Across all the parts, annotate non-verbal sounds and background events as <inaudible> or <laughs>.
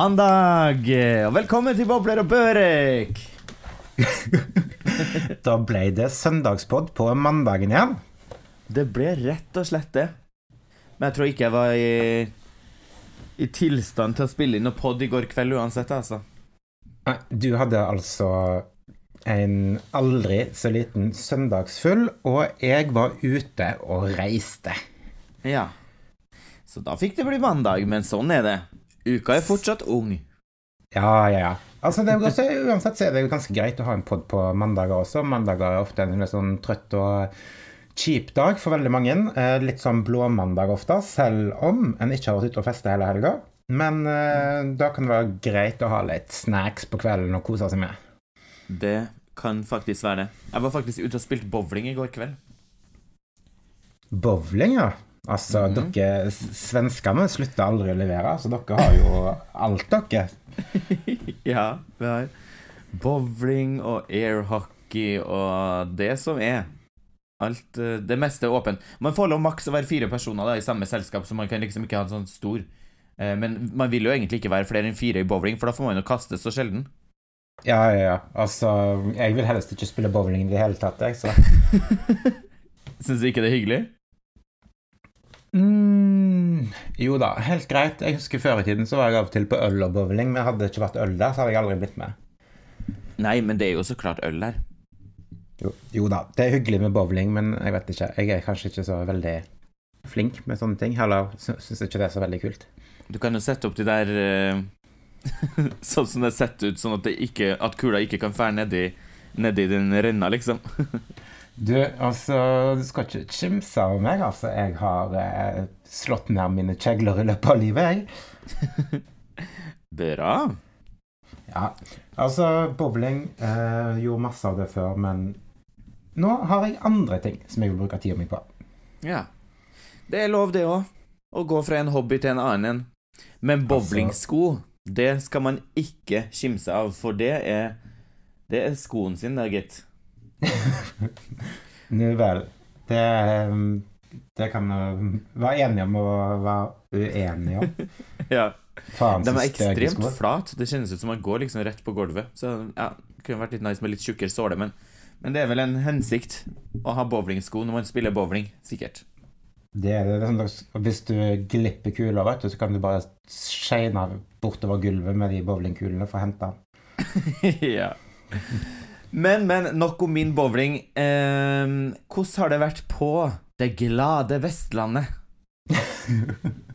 Mandag, og velkommen til Bobler og Børek. <laughs> Da ble det søndagspod på mandagen igjen. Det ble rett og slett det. Men jeg tror ikke jeg var i, i tilstand til å spille inn noe pod i går kveld uansett, altså. Du hadde altså en aldri så liten søndagsfull, og jeg var ute og reiste. Ja. Så da fikk det bli mandag, men sånn er det. Uka er fortsatt ung. Ja, ja, ja. Altså, det er også, uansett så er det jo ganske greit å ha en pod på mandager også. Mandager er ofte en sånn trøtt og kjip dag for veldig mange. Eh, Litt sånn blåmandag ofte, selv om en ikke har vært ute og festa hele helga. Men eh, da kan det være greit å ha litt snacks på kvelden og kose seg med. Det kan faktisk være det. Jeg var faktisk ute og spilte bowling i går kveld. Bowling, ja. Altså, Mhm. dere svenskene slutter aldri å levere, så dere har jo <laughs> alt, dere. Ja, vi har bowling og airhockey og det som er. Alt, eh, det meste er åpent. Man får lov maks å være fire personer da, i samme selskap, så man kan liksom ikke ha en sånn stor. Eh, Men man vil jo egentlig ikke være flere enn fire i bowling, for da får man jo kaste så sjelden. Ja, ja, ja. Altså, jeg vil helst ikke spille bowling i det hele tatt, jeg, så <laughs> Syns du ikke det er hyggelig? Mm, Jo da, helt greit. Jeg husker før i tiden så var jeg av og til på øl og bowling, men hadde det ikke vært øl der, så hadde jeg aldri blitt med. Nei, men det er jo så klart øl der. Jo, jo da, det er hyggelig med bowling, men jeg vet ikke. Jeg er kanskje ikke så veldig flink med sånne ting. Heller syns ikke det er så veldig kult. Du kan jo sette opp de der eh, <laughs> Sånn som det er sett ut, sånn at, det ikke, at kula ikke kan fære nedi, nedi den renna, liksom. <laughs> Du, altså, du skal ikke kimse av meg, altså. Jeg har eh, slått ned mine kjegler i løpet av livet, jeg. <laughs> Bra. Ja, altså, bowling eh, Gjorde masse av det før, men nå har jeg andre ting som jeg vil bruke tida mi på. Ja. Det er lov, det òg. Å gå fra en hobby til en annen. Men bowlingsko, det skal man ikke kimse av, for det er Det er skoen sin, der, gitt. <laughs> Nå vel. Det, eh, det kan vi være enige om og være uenige om. <laughs> Ja. Faen, De er ekstremt flate. flat. Det kjennes ut som man går liksom rett på gulvet. Så ja, det kunne vært litt nice med litt tjukkere såle, men, men det er vel en hensikt å ha bowlingsko når man spiller bowling, sikkert. Det er det, sånn, Hvis du glipper kula, vet du, så kan du bare skeine bortover gulvet med de bowlingkulene for å hente den. <laughs> ja. Men, men, nok om min bowling. Eh, hvordan har det vært på det glade Vestlandet? <laughs>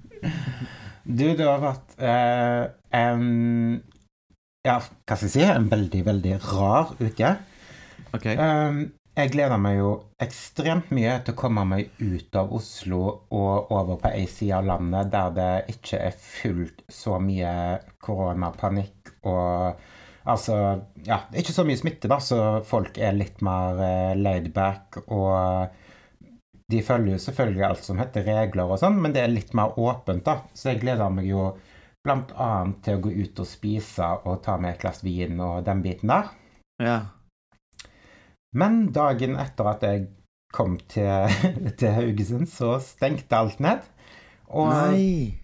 Du, det har vært eh, en Ja, hva skal jeg si? En veldig, veldig rar uke. Ok. Eh, jeg gleder meg jo ekstremt mye til å komme meg ut av Oslo og over på ei side av landet der det ikke er fullt så mye koronapanikk og Altså, ja, det er ikke så mye smitte, da, så folk er litt mer eh, laid back og de følger jo selvfølgelig alt som heter regler og sånn, men det er litt mer åpent, da. Så jeg gleder meg jo annet til å gå ut og spise og ta med et glass vin og den biten der. Ja. Men dagen etter at jeg kom til, <laughs> til Haugesund, så stengte alt ned. Og Nei.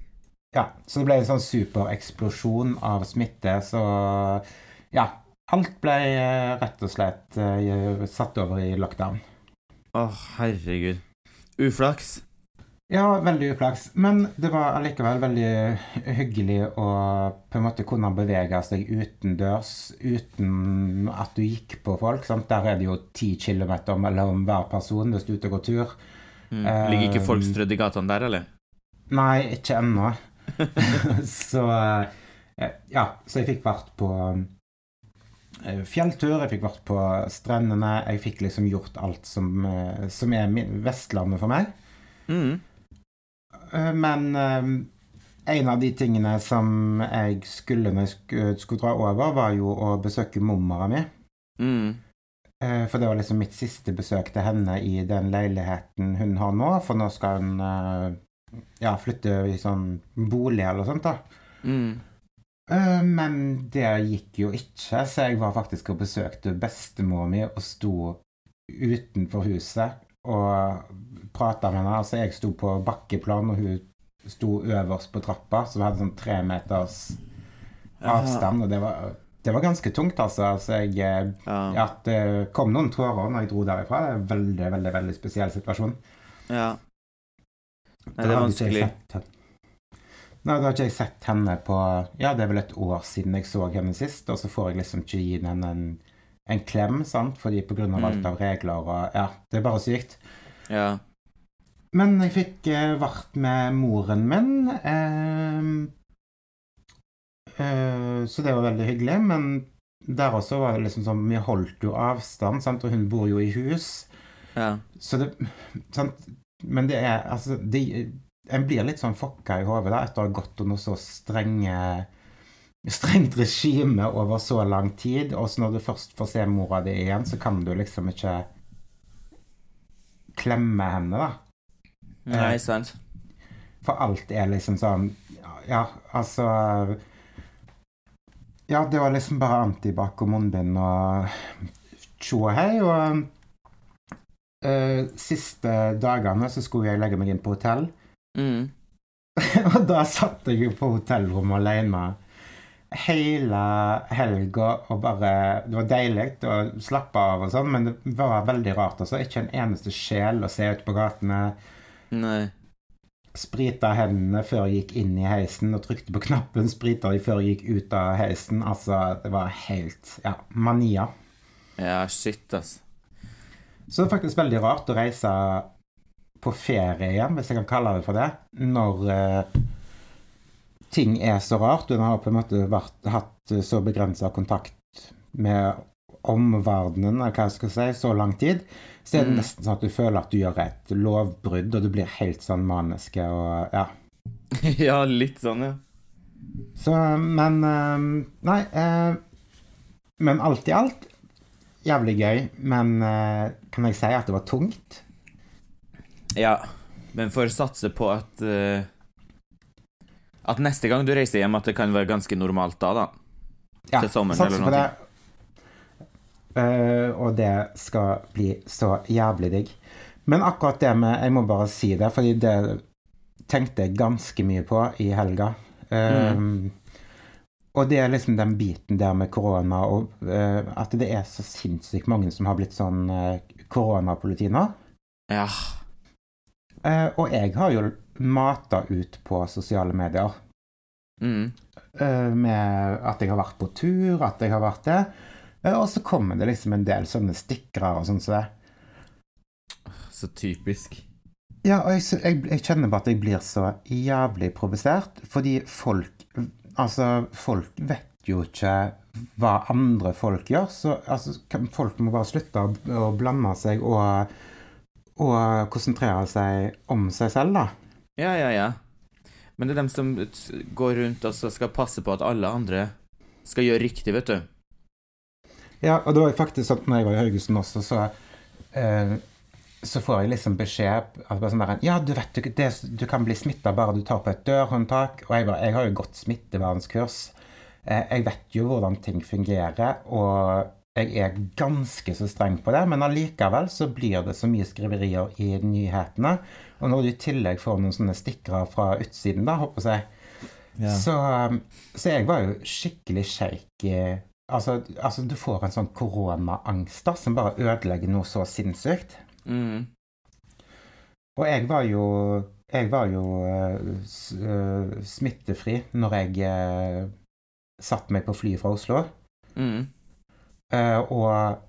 ja, så det ble en sånn supereksplosjon av smitte, så ja. Alt ble eh, rett og slett eh, satt over i lockdown. Å, herregud. Uflaks. Ja, veldig uflaks. Men det var allikevel veldig hyggelig å på en måte kunne bevege seg utendørs uten at du gikk på folk. Sant? Der er det jo ti kilometer mellom hver person hvis du er ute og går tur. Mm. Ligger ikke folk strødd i gatene der, eller? Nei, ikke ennå. <laughs> så eh, ja, så jeg fikk vært på fjelltur, jeg fikk vært på strendene. Jeg fikk liksom gjort alt som, eh, som er Vestlandet for meg. Mm. Eh, Men eh, en av de tingene som jeg skulle når jeg skulle, dra over, var jo å besøke mormora mi. Mm. Eh, For det var liksom mitt siste besøk til henne i den leiligheten hun har nå. For nå skal hun eh, ja, flytte i sånn bolig eller sånt, da. Mm. Eh, Men det gikk jo ikke, så jeg var faktisk og besøkte bestemor mi og sto utenfor huset og prata med henne. Altså, jeg sto på bakkeplan, og hun sto øverst på trappa, så vi hadde sånn tre meters avstand. Og det var, det var ganske tungt, altså. altså jeg, eh, Ja. det kom noen tårer når jeg dro derifra. Det er en veldig, veldig veldig spesiell situasjon. ja. Nei, det er vanskelig. Nei, da har ikke jeg sett henne på Ja, det er vel et år siden jeg så henne sist, og så får jeg liksom ikke gi henne en, en klem, sant, fordi på grunn av alt Mm. av regler og Ja, det er bare sykt. Ja. Men jeg fikk eh, vært med moren min, eh, eh, så det var veldig hyggelig. Men der også var det liksom sånn Vi holdt jo avstand, sant, og hun bor jo i hus. ja. Så det sant? Men det er altså det, En blir litt sånn fucka i hodet etter å ha gått under så strenge strengt regime over så lang tid, og så når du først får se mora di igjen, så kan du liksom ikke klemme henne, da. Nei, Eh, sant. For alt er liksom sånn Ja, altså Ja, det var liksom bare antibac og munnbind og tjo og hei. Og uh, siste dagene så skulle jeg legge meg inn på hotell. Mm. <laughs> og da satt jeg jo på hotellrommet alene hele helga og bare Det var deilig å slappe av og sånn, men det var veldig rart. altså. Ikke en eneste sjel å se ute på gatene. Nei. Sprita hendene før jeg gikk inn i heisen, og trykte på knappen. Sprita de før jeg gikk ut av heisen. Altså, det var helt Ja, mania. Ja, shit, altså. Så det er faktisk veldig rart å reise på ferie igjen, hvis jeg kan kalle det for det, når eh, ting er så rart, Hun har på en måte vært, hatt så begrensa kontakt med omverdenen, eller hva jeg skal si, så lang tid, så er det Mm. nesten sånn at du føler at du gjør et lovbrudd, og du blir helt sånn maniske og ja. <laughs> ja, litt sånn, ja. Så, men eh, Nei. eh, men alt i alt jævlig gøy. Men eh, kan jeg si at det var tungt? Ja, men får satse på at uh, At neste gang du reiser hjem, at det kan være ganske normalt da, da. Til sommeren eller noe. det. Eh, og det skal bli så jævlig digg. Men akkurat det med Jeg må bare si det, fordi det tenkte jeg ganske mye på i helga. Eh, Mm. Og det er liksom den biten der med korona, og uh, at det er så sinnssykt mange som har blitt sånn uh, koronapoliti nå. Ja. Eh, og jeg har jo mata ut på sosiale medier Mm. eh, med at jeg har vært på tur, at jeg har vært det. Eh, og så kommer det liksom en del sånne stikkere og sånn som det. Så typisk. Ja, og jeg, jeg, jeg kjenner bare at jeg blir så jævlig provosert, fordi folk Altså, folk vet jo ikke hva andre folk gjør, så altså, folk må bare slutte å, å blande seg og, og konsentrere seg om seg selv, da. Ja, ja, ja. Men det er dem som går rundt og skal passe på at alle andre skal gjøre riktig, vet du. Ja, og det var faktisk sånn når jeg var i Haugesund også, så eh, så får jeg liksom beskjed altså sånn der, Ja, du vet jo det, Du kan bli smitta bare du tar på et dørhåndtak. Og jeg bare Jeg har jo gått smittevernskurs. Eh, jeg vet jo hvordan ting fungerer, og jeg er ganske så streng på det. Men allikevel så blir det så mye skriverier i nyhetene. Og når du i tillegg får noen sånne stikkere fra utsiden, da, håper jeg, så, så jeg var jo skikkelig shaky. Altså, altså, du får en sånn koronaangst da, som bare ødelegger noe så sinnssykt. Mm. Og jeg var jo Jeg var jo uh, eh, smittefri når jeg uh, satte meg på flyet fra Oslo. Mm. Eh, og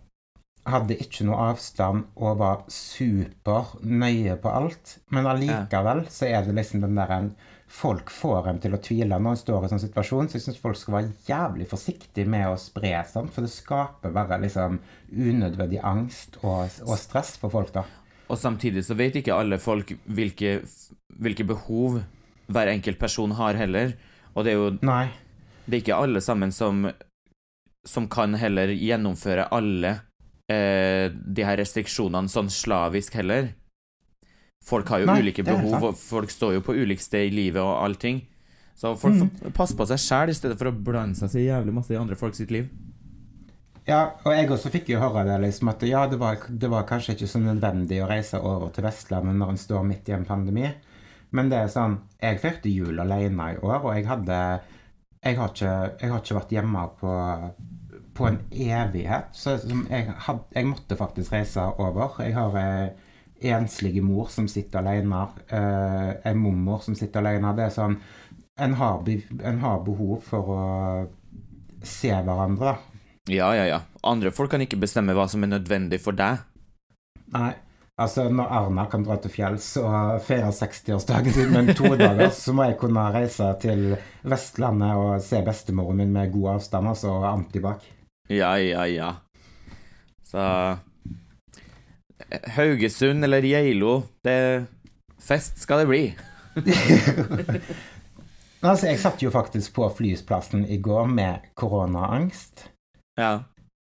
hadde ikke noe avstand og var super nøye på alt. Men allikevel så er det liksom den der en Folk får en til å tvile når en står i sånn situasjon, så jeg syns folk skal være jævlig forsiktige med å spre sånn, for det skaper bare liksom unødvendig angst og, og stress for folk, da. Og samtidig så vet ikke alle folk hvilke, hvilke behov hver enkelt person har heller. Og det er jo Nei. det er ikke alle sammen som, som kan heller gjennomføre alle eh, de her restriksjonene sånn slavisk heller. Folk har jo Nei, ulike behov, og folk står jo på ulikt sted i livet og allting. Så folk Mm. passe på seg sjæl i stedet for å blande seg så jævlig masse i andre folk sitt liv. Ja, og jeg også fikk jo høre det, liksom at ja, det var, det var kanskje ikke så nødvendig å reise over til Vestlandet når en står midt i en pandemi. Men det er sånn Jeg feirte jul alene i år, og jeg hadde Jeg har ikke, jeg har ikke vært hjemme på, på en evighet. Så jeg, had, jeg måtte faktisk reise over. Jeg har ei enslig mor som sitter alene. Eh, en mormor som sitter alene. Det er sånn en har, en har behov for å se hverandre. Ja, ja, ja. Andre folk kan ikke bestemme hva som er nødvendig for deg. Nei. Altså, når Erna kan dra til fjells og feire 60-årsdagen sin med to dager, <laughs> så må jeg kunne reise til Vestlandet og se bestemoren min med god avstand, altså og antibac. Ja, ja, ja. Så eh, Haugesund eller Geilo, det Fest skal det bli. <laughs> Altså, jeg satt jo faktisk på flyplassen i går med koronaangst. Ja.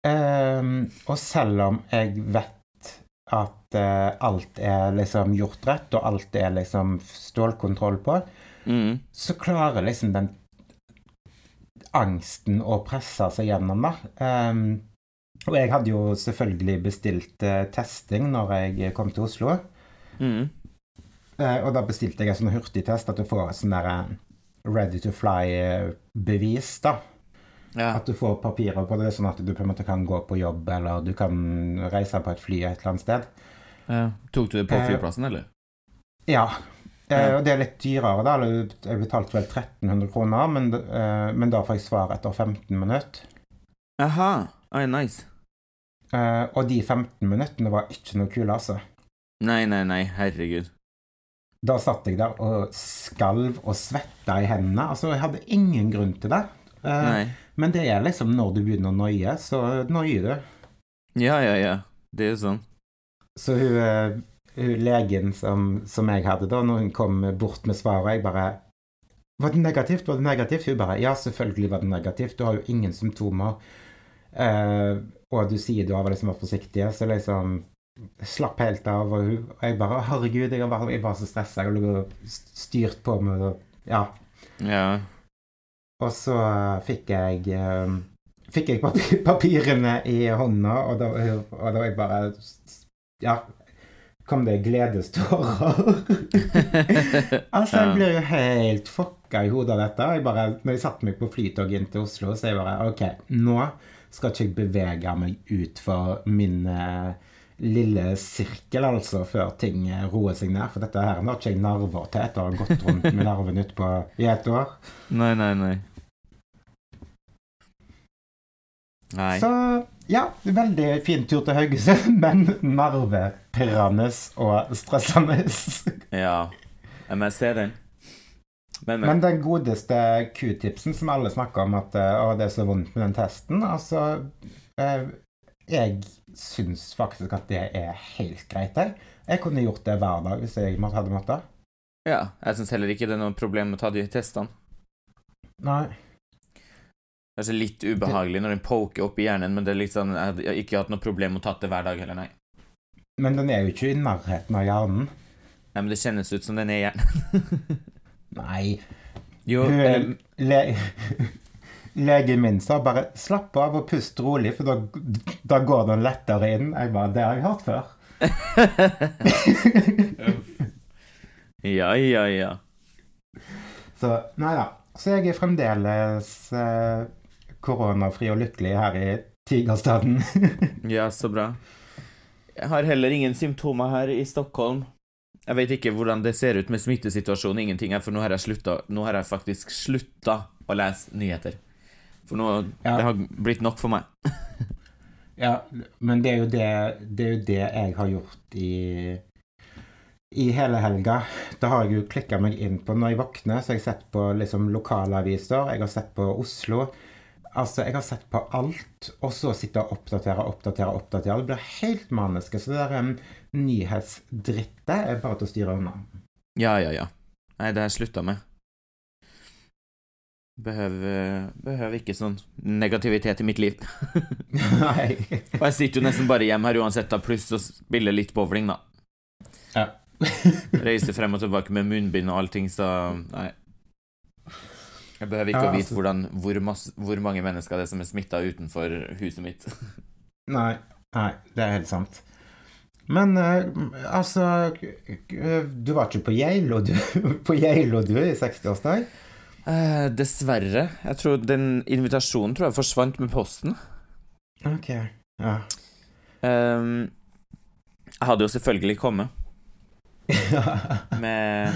Um, og selv om jeg vet at uh, alt er liksom gjort rett, og alt er liksom stålkontroll på, Mm. så klarer liksom den angsten å presse seg gjennom, da. Um, og jeg hadde jo selvfølgelig bestilt uh, testing når jeg kom til Oslo. Mm. Uh, og da bestilte jeg en sånn hurtigtest at du får et sånn der eh, ready to fly-bevis, da. Ja. At du får papirer på det, sånn at du på en måte kan gå på jobb, eller du kan reise på et fly et eller annet sted. ja. Tok du det på flyplassen, flyplassen, eller? Ja. Eh, Ja. og det er litt dyrere, da. Jeg betalte vel 1300 kroner, men, eh, men da får jeg svar etter 15 minutter. Aha. Ai, nice. Eh, og de 15 minuttene var ikke noe kule, altså. Nei, nei, nei, herregud. Da satt jeg der og skalv og svetta i hendene. Altså, jeg hadde ingen grunn til det. Eh, Nei. men det er liksom når du begynner å noie, så noier du. Ja, ja, ja. Det er jo sånn. Så hun, eh, hun legen som, som jeg hadde da, når hun kom bort med svaret, jeg bare Var det negativt? Var det negativt? Hun bare Ja, selvfølgelig var det negativt. Du har jo ingen symptomer. Uh, og du sier du har liksom vært forsiktig, så liksom Slapp helt av. Og, hun, og jeg bare Herregud, jeg var, jeg var så stressa. Jeg lå styrt på med å Ja. Ja. Og så fikk jeg uh, Fikk jeg papir, papirene i hånda, og da, og da var jeg bare Ja. Kom det gledestårer? <laughs> altså, jeg blir jo helt fucka i hodet av dette. Jeg bare, når jeg satte meg på flytoget inn til Oslo, så jeg bare OK, nå skal ikke jeg bevege meg ut for min eh, lille sirkel, altså, før ting eh, roer seg ned. For dette her har ikke jeg nerver til etter å ha gått rundt med nerven utpå i et år. Nei, nei, nei. Nei. Så ja, veldig fin tur til Haugesund, <laughs> men nervepirrende og stressende. <laughs> Ja. Ja, Men jeg ser den. Men, men. Men den godeste q-tipsen som alle snakker om at eh, å, det er så vondt med den testen, altså eh, Jeg syns faktisk at det er helt greit, jeg. Jeg kunne gjort det hver dag hvis jeg måtte, hadde måttet. Ja, jeg syns heller ikke det er noe problem med å ta de testene. Nei. Kanskje litt ubehagelig når den poker opp i hjernen, men det er litt sånn, jeg har ikke hatt noe problem med å ta det hver dag heller, nei. Men den er jo ikke i nærheten av hjernen. Nei, men det kjennes ut som den er i hjernen. <laughs> Nei. jo, Hun, eller, le, <laughs> legen min sa bare 'slapp av og pust rolig', for da, da går den lettere inn. Jeg bare 'Det har jeg hørt før'. <laughs> ja, ja, ja. Så nei da. Så jeg er fremdeles eh, koronafri og lykkelig her i Tigerstaden. <laughs> Ja, så bra. Jeg har heller ingen symptomer her i Stockholm. Jeg vet ikke hvordan det ser ut med smittesituasjonen, ingenting her, for nå har jeg sluttet, Nå har jeg faktisk slutta å lese nyheter. For nå Ja. Det har blitt nok for meg. <laughs> ja, men det er det, det er jo det jeg har gjort i i hele helga. Da har jeg jo klikka meg inn på Når jeg våkner, så har jeg sett på liksom lokalaviser. Jeg har sett på Oslo. Altså, jeg har sett på alt. Og så sitte og oppdatere, oppdatere, oppdatere. Det blir helt maniske. Så det der um, nyhetsdrittet er bare til å styre unna. Ja, ja, ja. Nei, det har jeg slutta med. Behøver, behøver ikke sånn negativitet i mitt liv. Nei. <laughs> <laughs> Og jeg sitter jo nesten bare hjemme her uansett, da, pluss å spille litt bowling, da. Ja. Reise frem og tilbake med munnbind og allting, så nei. Jeg behøver ikke Ja, å vite altså- hvordan, hvor, masse, hvor mange mennesker det er som er smitta utenfor huset mitt. <laughs> Nei, nei, det er helt sant. Men uh, altså eh, Du var ikke på Geilo, du, <laughs> på Geilo, du i 60-årsdag? Uh, dessverre. Jeg tror den invitasjonen tror jeg forsvant med posten. Ok, ja. Um, jeg hadde jo selvfølgelig kommet. <laughs> Med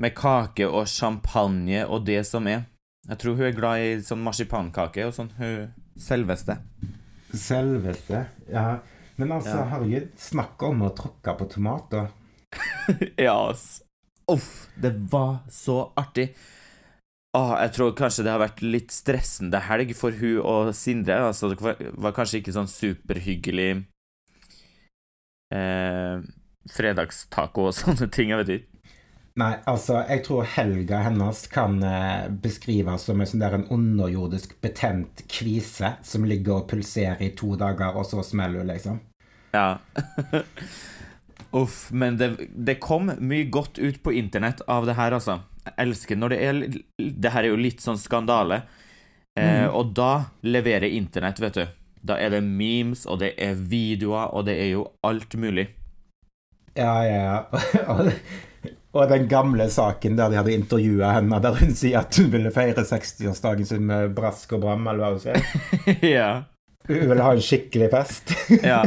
Med kake og champagne og det som er. Jeg tror hun er glad i sånn marsipankake og sånn. Hun selveste. Selveste. Ja. Men altså, Ja. herregud, snakk om å tråkke på tomater. <laughs> ja, ass. Uff, det var så artig. Åh, jeg tror kanskje det har vært litt stressende helg for hun og Sindre. Altså, det var, var kanskje ikke sånn superhyggelig eh, fredagstaco og <laughs> sånne ting, jeg vet ikke. Nei, altså, jeg tror helga hennes kan eh, beskrives som en sånn der en underjordisk betent kvise som ligger og pulserer i to dager, og så smeller hun, liksom. Ja. <laughs> Uff, men det, det kom mye godt ut på internett av det her, altså. Jeg elsker når det er Det her er jo litt sånn skandale. Eh, Mhm. og da leverer internett, vet du. Da er det memes, og det er videoer, og det er jo alt mulig. Ja, ja, ja. <laughs> Og, den gamle saken der de hadde intervjua henne, der hun sier at hun ville feire 60-årsdagen sin med brask og bram, eller hva hun sier. <laughs> ja. Hun ville ha en skikkelig fest. <laughs> Ja.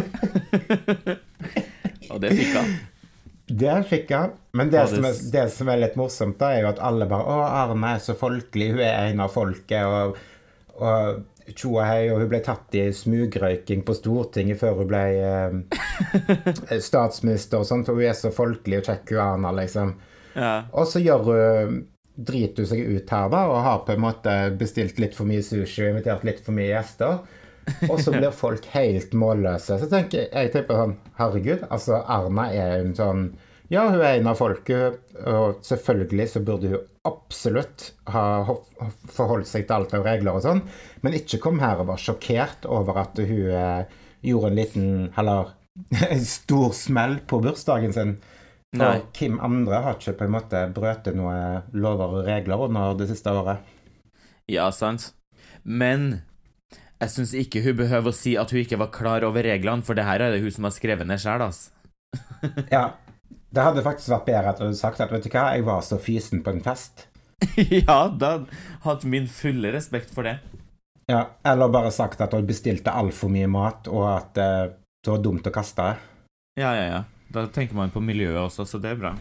<laughs> og det fikk han. Det fikk han. Men det, Ja, det som er, det som er litt morsomt, da, er jo at alle bare 'Å, Arne er så folkelig. Hun er en av folket.' Og, og tjo og hei, og hun ble tatt i smugrøyking på Stortinget før hun ble eh, <laughs> statsminister og sånt. for hun er så folkelig og Erna, liksom. Ja. Og så gjør hun driter hun seg ut her, da, og har på en måte bestilt litt for mye sushi og invitert litt for mye gjester. Og så blir folk helt målløse. Så tenker jeg, jeg tenker sånn Herregud, altså Erna er en sånn Ja, hun er en av folket, og selvfølgelig så burde hun absolutt ha forholdt seg til alt av regler og sånn, men ikke kom her og var sjokkert over at hun eh, gjorde en liten, eller <laughs> en stor smell på bursdagen sin. Nei. Kim andre har ikke på en måte brøt noe lover og regler under det siste året. Ja, sant. Men jeg syns ikke hun behøver å si at hun ikke var klar over reglene, for det her er det hun som har skrevet ned sjøl, altså. Ja, <laughs> det hadde faktisk vært bedre at du hadde sagt at vet du hva, jeg var så fysen på en fest. <laughs> ja, da hadde min fulle respekt for det. Ja, Eller bare sagt at du bestilte altfor mye mat, og at eh, det var dumt å kaste det. Ja, ja, ja. Da tenker man på miljøet også, så det er bra.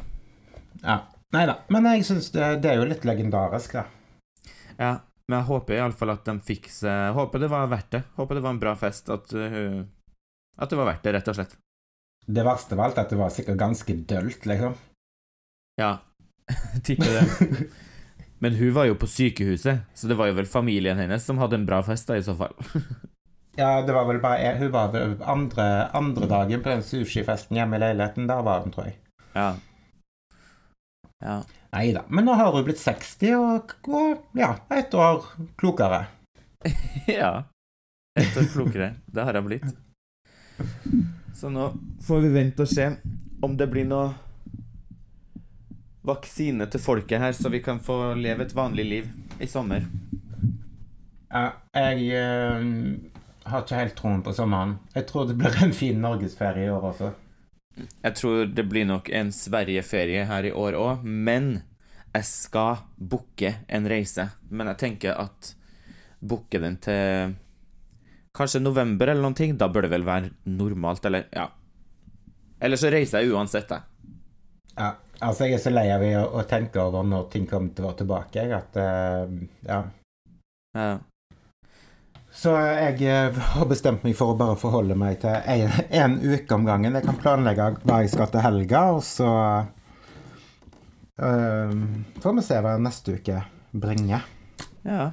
Ja. Nei da. Men jeg syns det, det er jo litt legendarisk, da. Ja, men jeg håper iallfall at de fikk seg Håper det var verdt det. Håper det var en bra fest. At, uh, at det var verdt det, rett og slett. Det verste av alt at det var sikkert ganske dølt, liksom. Ja, <laughs> tipper det. <laughs> Men hun var jo på sykehuset, så det var jo vel familien hennes som hadde en bra fest, da, i så fall. <laughs> Ja, det var vel bare Hun var vel andre, andre dagen på den sushifesten hjemme i leiligheten. Der var hun, tror jeg. Ja. Ja. Nei da. Men nå har hun blitt 60, og, og ja, ett år klokere. ja. Ett år klokere. Det har hun blitt. Så nå får vi vente og se om det blir noe vaksine til folket her, så vi kan få leve et vanlig liv i sommer. Ja, jeg eh, har ikke helt troen på sommeren. Jeg tror det blir en fin norgesferie i år også. Jeg tror det blir nok en Sverige-ferie her i år òg, men jeg skal booke en reise. Men jeg tenker at booke den til kanskje november eller noen ting. Da bør det vel være normalt, eller ja. Eller så reiser jeg uansett, jeg. Ja, altså Jeg er så lei av å, å tenke over når ting kommer til å være tilbake. At, uh, ja. Ja. Så jeg eh, har bestemt meg for å bare forholde meg til en, en uke om gangen. Jeg kan planlegge hva jeg skal til helga, og så eh, får vi se hva neste uke bringer. ja.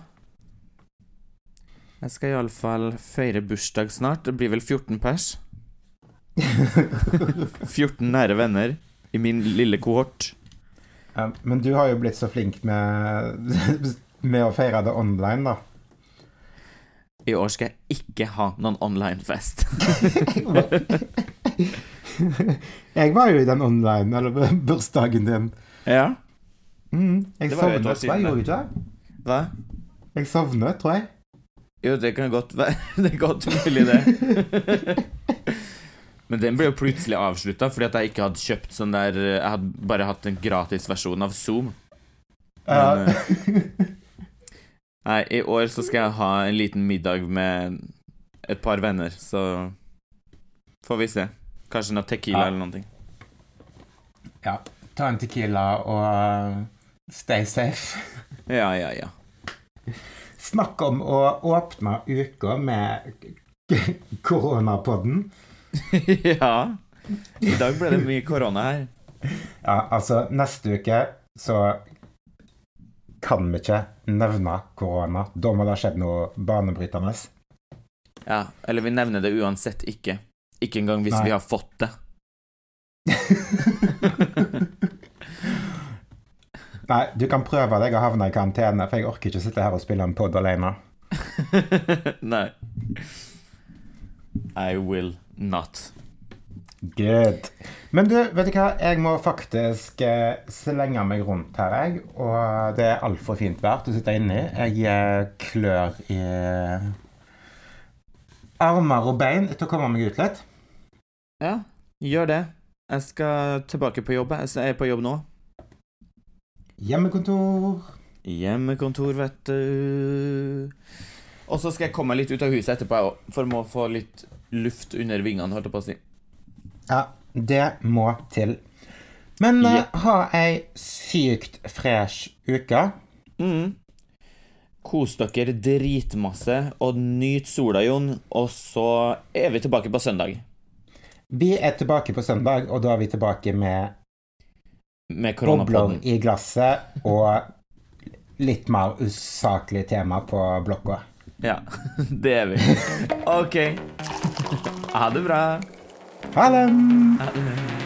Jeg skal iallfall feire bursdag snart. Det blir vel 14 pers. <laughs> 14 nære venner i min lille kohort. Ja, men du har jo blitt så flink med, med å feire det online, da. I år skal jeg ikke ha noen online-fest. <laughs> Jeg var jo i den online, eller bursdagen din. ja? Mm, jeg sovnet, tror jeg. Gjorde du ikke det? Hva? Jeg sovnet, tror jeg. Jo, det kan godt være <laughs> Det er godt mulig, det. <laughs> Men den ble jo plutselig avslutta fordi at jeg ikke hadde kjøpt sånn der Jeg hadde bare hatt en gratis versjon av Zoom. Men, ja. nei, i år så skal jeg ha en liten middag med et par venner, så får vi se. Kanskje noe Tequila Ja. eller noe. ja. Ta en Tequila og uh, stay safe. Ja, ja, ja. Snakk om å åpne uka med koronapodden. <laughs> ja. I dag ble det mye korona her. Ja, altså, neste uke så kan vi ikke nevne korona. Da må det ha skjedd noe banebrytende. Ja, Eller vi nevner det uansett ikke. Ikke engang hvis Nei. vi har fått det. <laughs> Nei, du kan prøve deg å havne i karantene, for jeg orker ikke sitte her og spille en pod alene. <laughs> Nei. I will not. Good. Men du, vet du hva? Jeg må faktisk eh, slenge meg rundt her, jeg. Og det er altfor fint vær til å sitte inni. Jeg eh, klør i armer og bein etter å komme meg ut litt. Ja, gjør det. Jeg skal tilbake på jobb. Jeg er på jobb nå. Hjemmekontor. Hjemmekontor, vet du. Og så skal jeg komme meg litt ut av huset etterpå, for å få litt luft under vingene, holdt jeg på å si. Ja, det må til. Men eh, Ja. ha ei sykt fresh uke. Mm. Kos dere dritmasse og nyt sola, Jon. Og så er vi tilbake på søndag Vi er tilbake på søndag, og da er vi tilbake med med bobler koronapodden. i glasset og litt mer usaklig tema på blokka. Ja, <laughs> det er vi. OK. Ha det bra. Ha det.